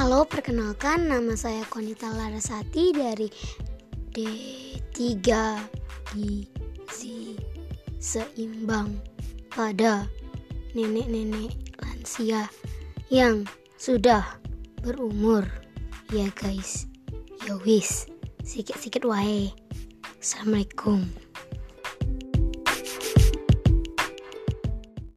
Halo, perkenalkan nama saya Konita Larasati dari D3 Gizi Seimbang pada nenek-nenek lansia yang sudah berumur. Ya guys, ya wis, sikit-sikit wae. Assalamualaikum.